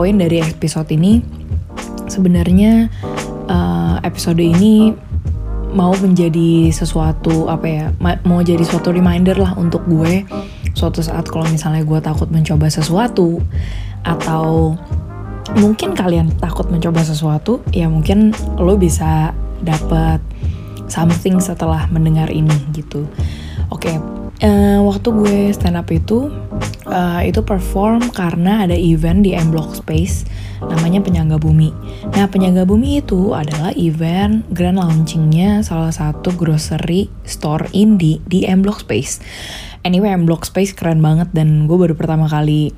point dari episode ini sebenarnya uh, episode ini mau menjadi sesuatu apa ya mau jadi suatu reminder lah untuk gue suatu saat kalau misalnya gue takut mencoba sesuatu atau mungkin kalian takut mencoba sesuatu ya mungkin lo bisa dapet something setelah mendengar ini gitu. Oke okay, uh, waktu gue stand up itu uh, itu perform karena ada event di M Block Space namanya Penyangga Bumi. Nah Penyangga Bumi itu adalah event grand launchingnya salah satu grocery store indie di M Block Space. Anyway M Block Space keren banget dan gue baru pertama kali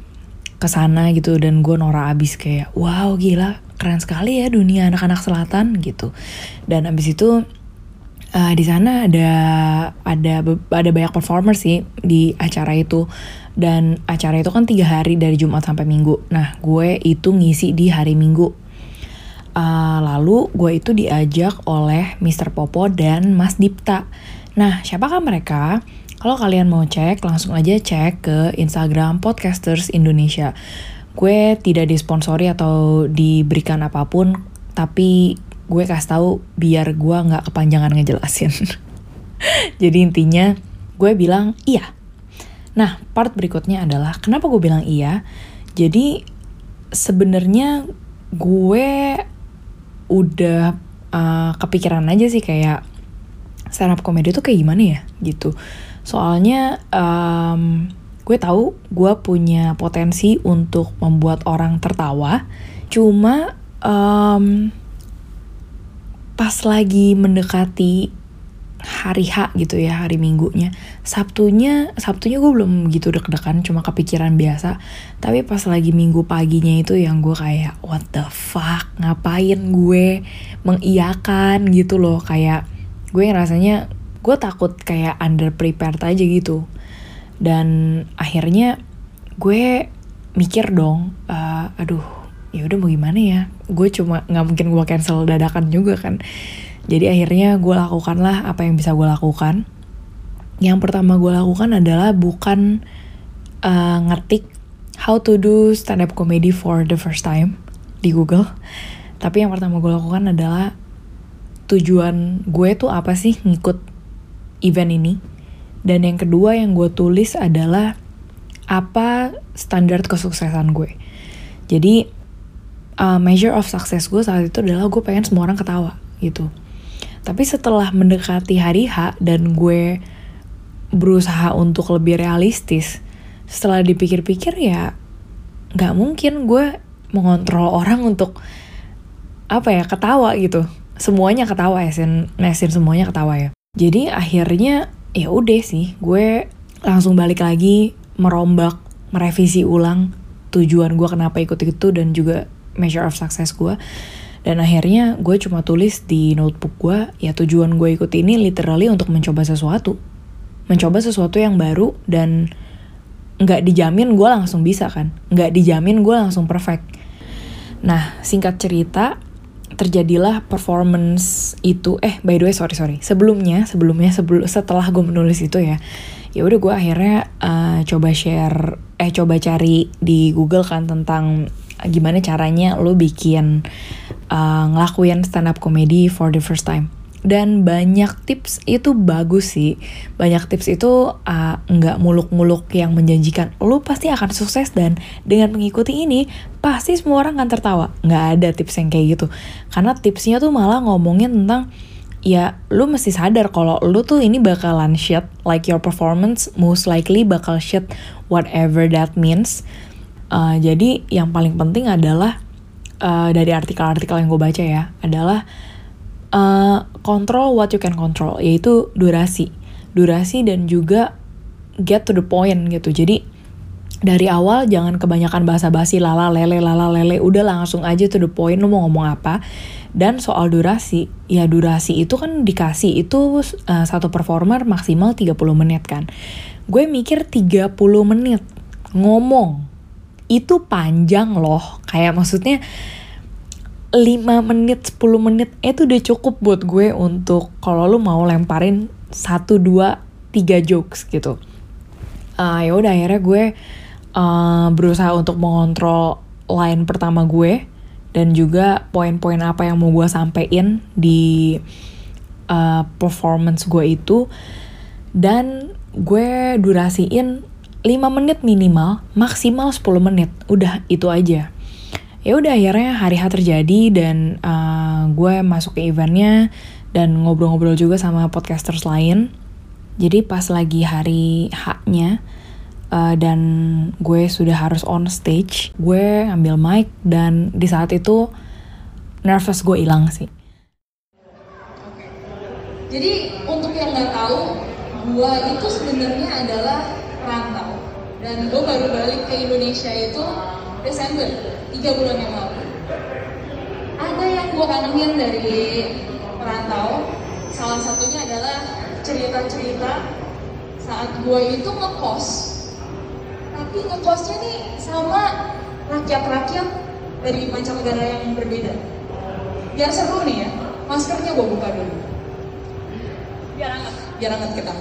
ke sana gitu dan gue norak abis kayak wow gila keren sekali ya dunia anak-anak selatan gitu. Dan abis itu uh, di sana ada ada ada banyak performer sih di acara itu dan acara itu kan tiga hari dari Jumat sampai Minggu. Nah gue itu ngisi di hari Minggu. Uh, lalu gue itu diajak oleh Mr. Popo dan Mas Dipta. Nah siapakah mereka? Kalau kalian mau cek, langsung aja cek ke Instagram Podcasters Indonesia. Gue tidak disponsori atau diberikan apa pun, tapi gue kasih tahu biar gue nggak kepanjangan ngejelasin. Jadi intinya gue bilang iya. Nah part berikutnya adalah kenapa gue bilang iya. Jadi sebenarnya gue udah uh, kepikiran aja sih kayak stand up comedy tuh kayak gimana ya gitu. Soalnya um, gue tahu gue punya potensi untuk membuat orang tertawa. Cuma um, pas lagi mendekati hari H gitu ya hari minggunya. Sabtunya Sabtunya gue belum gitu deg-degan cuma kepikiran biasa. Tapi pas lagi minggu paginya itu yang gue kayak what the fuck ngapain gue mengiyakan gitu loh. Kayak gue rasanya gue takut kayak under prepared aja gitu. Dan akhirnya gue mikir dong uh, aduh ya udah mau gimana ya? Gue cuma nggak mungkin gue cancel dadakan juga kan jadi akhirnya gue lakukan lah apa yang bisa gue lakukan. Yang pertama gue lakukan adalah bukan uh, ngetik how to do stand up comedy for the first time di Google. Tapi yang pertama gue lakukan adalah tujuan gue tuh apa sih ngikut event ini. Dan yang kedua yang gue tulis adalah apa standar kesuksesan gue. Jadi uh, measure of success gue saat itu adalah gue pengen semua orang ketawa gitu tapi setelah mendekati hari H dan gue berusaha untuk lebih realistis setelah dipikir-pikir ya nggak mungkin gue mengontrol orang untuk apa ya ketawa gitu. Semuanya ketawa ya sin. Nesin semuanya ketawa ya. Jadi akhirnya ya udah sih gue langsung balik lagi merombak merevisi ulang tujuan gue kenapa ikut itu dan juga measure of success gue dan akhirnya gue cuma tulis di notebook gue ya tujuan gue ikut ini literally untuk mencoba sesuatu. Mencoba sesuatu yang baru dan nggak dijamin gue langsung bisa kan. Nggak dijamin gue langsung perfect. Nah singkat cerita terjadilah performance itu. Eh by the way sorry sorry. Sebelumnya sebelumnya sebelum setelah gue menulis itu ya ya udah gue akhirnya uh, coba share eh coba cari di Google kan tentang gimana caranya lo bikin uh, ngelakuin stand up comedy for the first time. Dan banyak tips itu bagus sih. Banyak tips itu uh, nggak muluk-muluk yang menjanjikan lo pasti akan sukses dan dengan mengikuti ini pasti semua orang akan tertawa. Nggak ada tips yang kayak gitu. Karena tipsnya tuh malah ngomongin tentang ya lu mesti sadar kalau lu tuh ini bakalan shit like your performance most likely bakal shit whatever that means. Uh, jadi yang paling penting adalah uh, dari artikel-artikel yang gue baca ya adalah uh, control what you can control yaitu durasi, durasi dan juga get to the point gitu. Jadi dari awal jangan kebanyakan bahasa basi lala lele lala lele. Udah langsung aja to the point lu mau ngomong apa. Dan soal durasi ya durasi itu kan dikasih itu uh, satu performer maksimal 30 menit kan. Gue mikir 30 menit ngomong itu panjang loh. Kayak maksudnya 5 menit 10 menit itu udah cukup buat gue untuk kalau lu mau lemparin 1 2 3 jokes gitu. Uh, ya udah akhirnya gue uh, berusaha untuk mengontrol line pertama gue dan juga poin-poin apa yang mau gue sampein di uh, performance gue itu. Dan gue durasiin 5 menit minimal maksimal 10 menit. Udah itu aja. Ya udah akhirnya hari H terjadi dan uh, gue masuk ke eventnya dan ngobrol-ngobrol juga sama podcasters lain. Jadi pas lagi hari H-nya uh, dan gue sudah harus on stage gue ambil mic dan di saat itu nervous gue hilang sih. Jadi untuk yang nggak tahu gue itu sebenarnya adalah dan gue baru balik ke Indonesia itu Desember tiga bulan yang lalu. Ada yang gue kangenin dari perantau. Salah satunya adalah cerita-cerita saat gue itu ngekos. Tapi ngekosnya nih sama rakyat-rakyat dari mancanegara yang berbeda. Biar seru nih ya maskernya gue buka dulu. Biar anget biar anget kita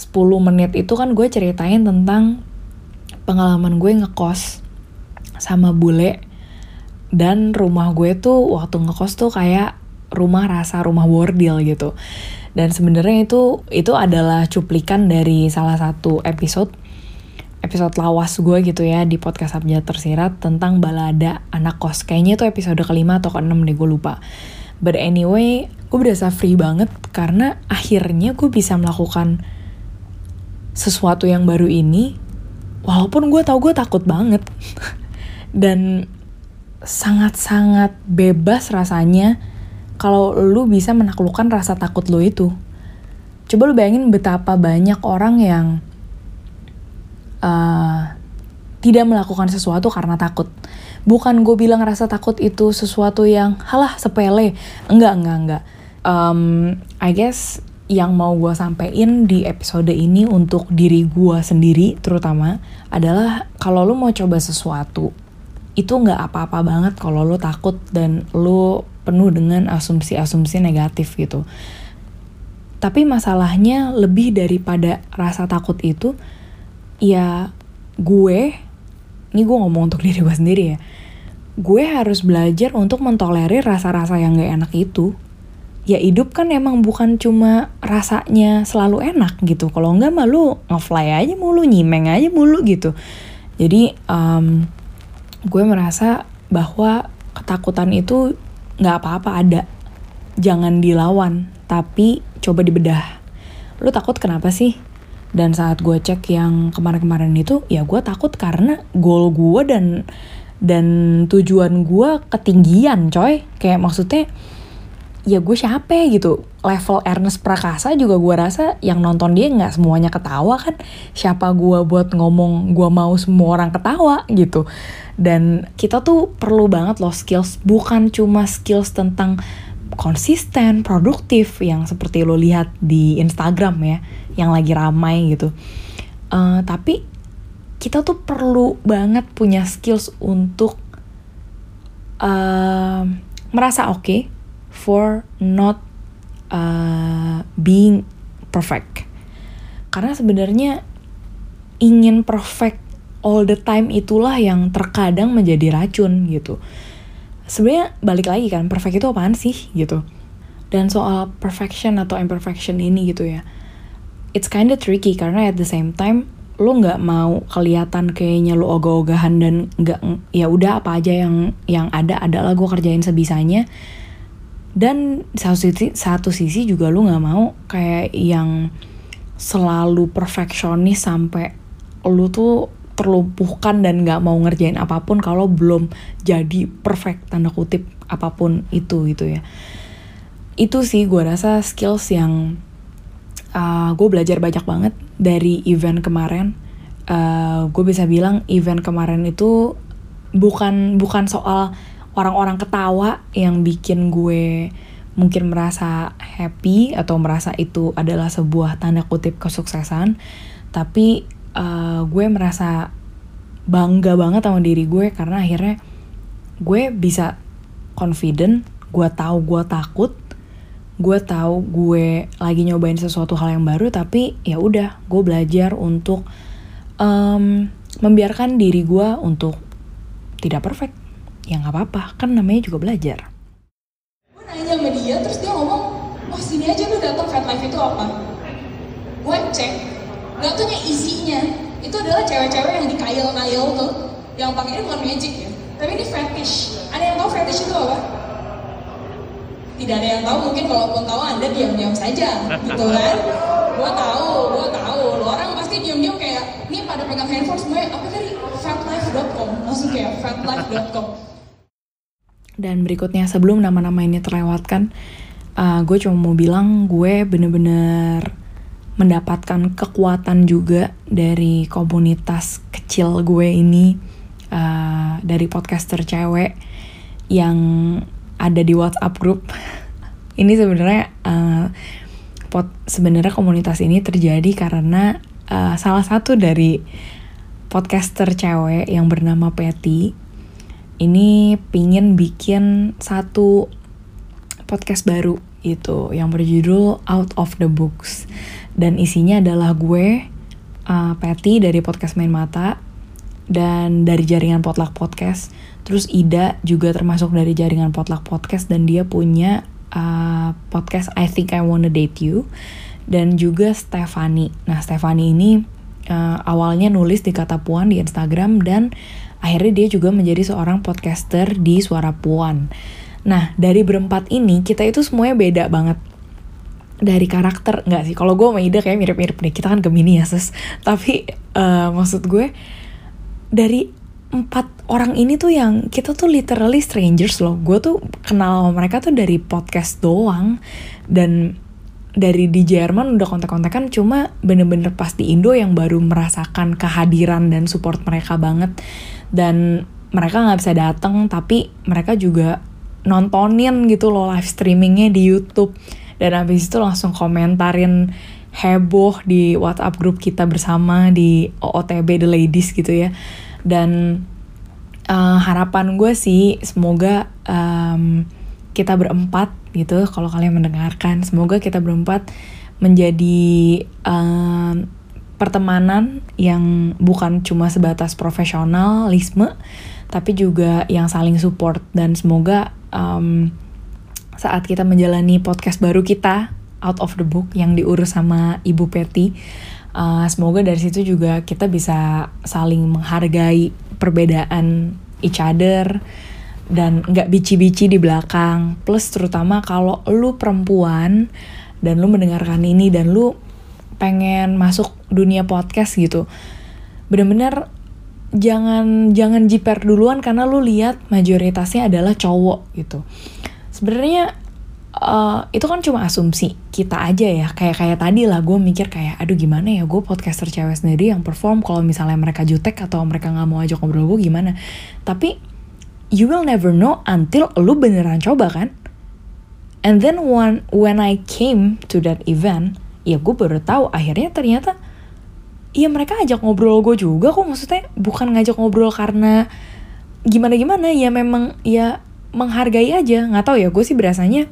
10 menit itu kan gue ceritain tentang pengalaman gue ngekos sama bule dan rumah gue tuh waktu ngekos tuh kayak rumah rasa rumah bordil gitu. Dan sebenarnya itu itu adalah cuplikan dari salah satu episode episode lawas gue gitu ya di podcast Abjad Tersirat tentang balada anak kos. Kayaknya itu episode kelima atau keenam deh gue lupa. But anyway gue berasa free banget karena akhirnya gue bisa melakukan sesuatu yang baru ini walaupun gue tau gue takut banget dan sangat-sangat bebas rasanya kalau lu bisa menaklukkan rasa takut lu itu. Coba lu bayangin betapa banyak orang yang uh, tidak melakukan sesuatu karena takut. Bukan gue bilang rasa takut itu sesuatu yang halah sepele. Enggak, enggak, enggak. Um, I guess yang mau gue sampein di episode ini untuk diri gue sendiri terutama adalah kalau lo mau coba sesuatu itu nggak apa-apa banget kalau lo takut dan lo penuh dengan asumsi-asumsi negatif gitu. Tapi masalahnya lebih daripada rasa takut itu, ya gue, ini gue ngomong untuk diri gue sendiri ya, gue harus belajar untuk mentolerir rasa-rasa yang gak enak itu ya hidup kan emang bukan cuma rasanya selalu enak gitu. Kalau enggak mah lu ngefly aja mulu nyimeng aja mulu gitu. Jadi um, gue merasa bahwa ketakutan itu nggak apa-apa ada. Jangan dilawan tapi coba dibedah. Lu takut kenapa sih? Dan saat gue cek yang kemarin-kemarin itu ya gue takut karena goal gue dan dan tujuan gue ketinggian coy. Kayak maksudnya ya gue siapa gitu. Level Ernest Prakasa juga gue rasa yang nonton dia nggak semuanya ketawa kan. Siapa gue buat ngomong gue mau semua orang ketawa gitu. Dan kita tuh perlu banget loh skills bukan cuma skills tentang konsisten produktif yang seperti lo lihat di Instagram ya yang lagi ramai gitu. Uh, tapi kita tuh perlu banget punya skills untuk uh, merasa oke okay, for not uh, being perfect. Karena sebenarnya ingin perfect all the time itulah yang terkadang menjadi racun gitu. Sebenarnya balik lagi kan, perfect itu apaan sih gitu. Dan soal perfection atau imperfection ini gitu ya. It's kinda tricky karena at the same time lo nggak mau kelihatan kayaknya lo ogah-ogahan dan nggak ya udah apa aja yang yang ada adalah gue kerjain sebisanya dan satu sisi satu sisi juga lu nggak mau kayak yang selalu perfeksionis sampai lu tuh terlumpuhkan dan nggak mau ngerjain apa pun kalau belum jadi perfect tanda kutip apa pun itu gitu ya. Itu sih gue rasa skills yang uh, gue belajar banyak banget dari event kemarin. Uh, gue bisa bilang event kemarin itu bukan bukan soal orang-orang ketawa yang bikin gue mungkin merasa happy atau merasa itu adalah sebuah tanda kutip kesuksesan tapi uh, gue merasa bangga banget sama diri gue karena akhirnya gue bisa confident gue tahu gue takut gue tahu gue lagi nyobain sesuatu hal yang baru tapi ya udah gue belajar untuk um, membiarkan diri gue untuk tidak perfect ya nggak apa-apa. Kan namanya juga belajar. Gue nanya sama dia terus dia ngomong wah sini aja lu datang fat life itu apa? Gue cek. Nggak tuhnya isinya itu adalah cewek-cewek yang dikayal-kayal tuh yang pakainya bukan magic ya tapi ini fetish. Ada yang tahu fetish itu apa? Tidak ada yang tahu. Mungkin walaupun tahu anda diam-diam saja gitu kan? Gue tahu gue tahu. Lo orang pasti diam-diam kayak ini pada pegang handphone semuanya. Apa tadi fatlife.com langsung kayak fatlife.com dan berikutnya sebelum nama-nama ini terlewatkan uh, gue cuma mau bilang gue bener-bener mendapatkan kekuatan juga dari komunitas kecil gue ini uh, dari podcaster cewek yang ada di WhatsApp group. ini sebenarnya uh, pot sebenarnya komunitas ini terjadi karena uh, salah satu dari podcaster cewek yang bernama Patty ini pingin bikin satu podcast baru itu yang berjudul Out of the Books. Dan isinya adalah gue uh, Patty dari podcast Main Mata dan dari jaringan Potluck Podcast. Terus Ida juga termasuk dari jaringan Potluck Podcast dan dia punya uh, podcast I Think I Wanna Date You. Dan juga Stefani. Nah Stefani ini uh, awalnya nulis di Kata Puan di Instagram dan akhirnya dia juga menjadi seorang podcaster di Suara Puan. Nah dari berempat ini kita itu semuanya beda banget. Dari karakter nggak sih. Kalau gue sama Ida kayak mirip-mirip nih. Kita kan gemini ya ses. Tapi uh, maksud gue dari empat orang ini tuh yang kita tuh literally strangers loh. Gue tuh kenal mereka tuh dari podcast doang. Dan dari di Jerman udah kontak-kontakan cuma bener-bener pas di Indo yang baru merasakan kehadiran dan support mereka banget dan mereka nggak bisa datang tapi mereka juga nontonin gitu loh live streamingnya di YouTube. Dan habis itu langsung komentarin heboh di WhatsApp grup kita bersama di OOTB The Ladies gitu ya. Dan uh, harapan gue sih semoga um, kita berempat gitu kalau kalian mendengarkan semoga kita berempat menjadi um, pertemanan yang bukan cuma sebatas profesionalisme tapi juga yang saling support dan semoga um, saat kita menjalani podcast baru kita out of the book yang diurus sama Ibu Petty. Uh, semoga dari situ juga kita bisa saling menghargai perbedaan each other dan nggak bici-bici di belakang. Plus terutama kalau lu perempuan dan lu mendengarkan ini dan lu pengen masuk dunia podcast gitu, bener-bener jangan jangan jiper duluan karena lu lihat mayoritasnya adalah cowok gitu. Sebenarnya uh, itu kan cuma asumsi kita aja ya. Kayak kayak tadi lah gue mikir kayak aduh gimana ya gue podcaster cewek sendiri yang perform kalau misalnya mereka jutek atau mereka nggak mau ajak ngobrol gue gimana? Tapi you will never know until lu beneran coba kan? And then when when I came to that event ya gue baru tahu akhirnya ternyata Iya mereka ajak ngobrol gue juga kok. Maksudnya bukan ngajak ngobrol karena gimana gimana ya memang ya menghargai aja. Nggak tahu ya gue sih berasanya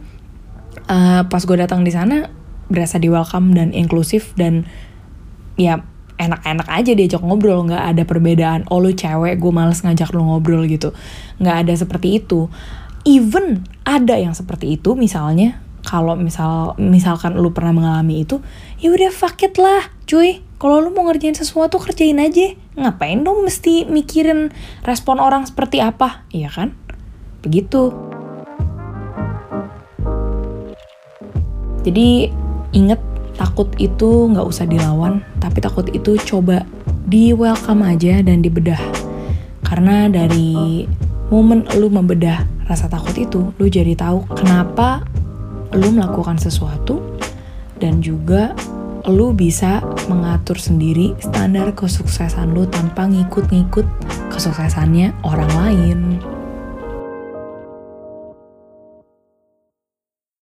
uh, pas gue datang di sana berasa di welcome dan inklusif dan ya enak-enak aja diajak ngobrol. Nggak ada perbedaan oh lu cewek gue males ngajak lu ngobrol gitu. Nggak ada seperti itu. Even ada yang seperti itu misalnya kalau misal misalkan lu pernah mengalami itu ya udah fuck lah cuy kalau lu mau ngerjain sesuatu kerjain aja ngapain dong mesti mikirin respon orang seperti apa iya kan Begitu. Jadi inget takut itu nggak usah dilawan, tapi takut itu coba di welcome aja dan dibedah. Karena dari momen lu membedah rasa takut itu, lu jadi tahu kenapa lu melakukan sesuatu dan juga lu bisa mengatur sendiri standar kesuksesan lu tanpa ngikut-ngikut kesuksesannya orang lain.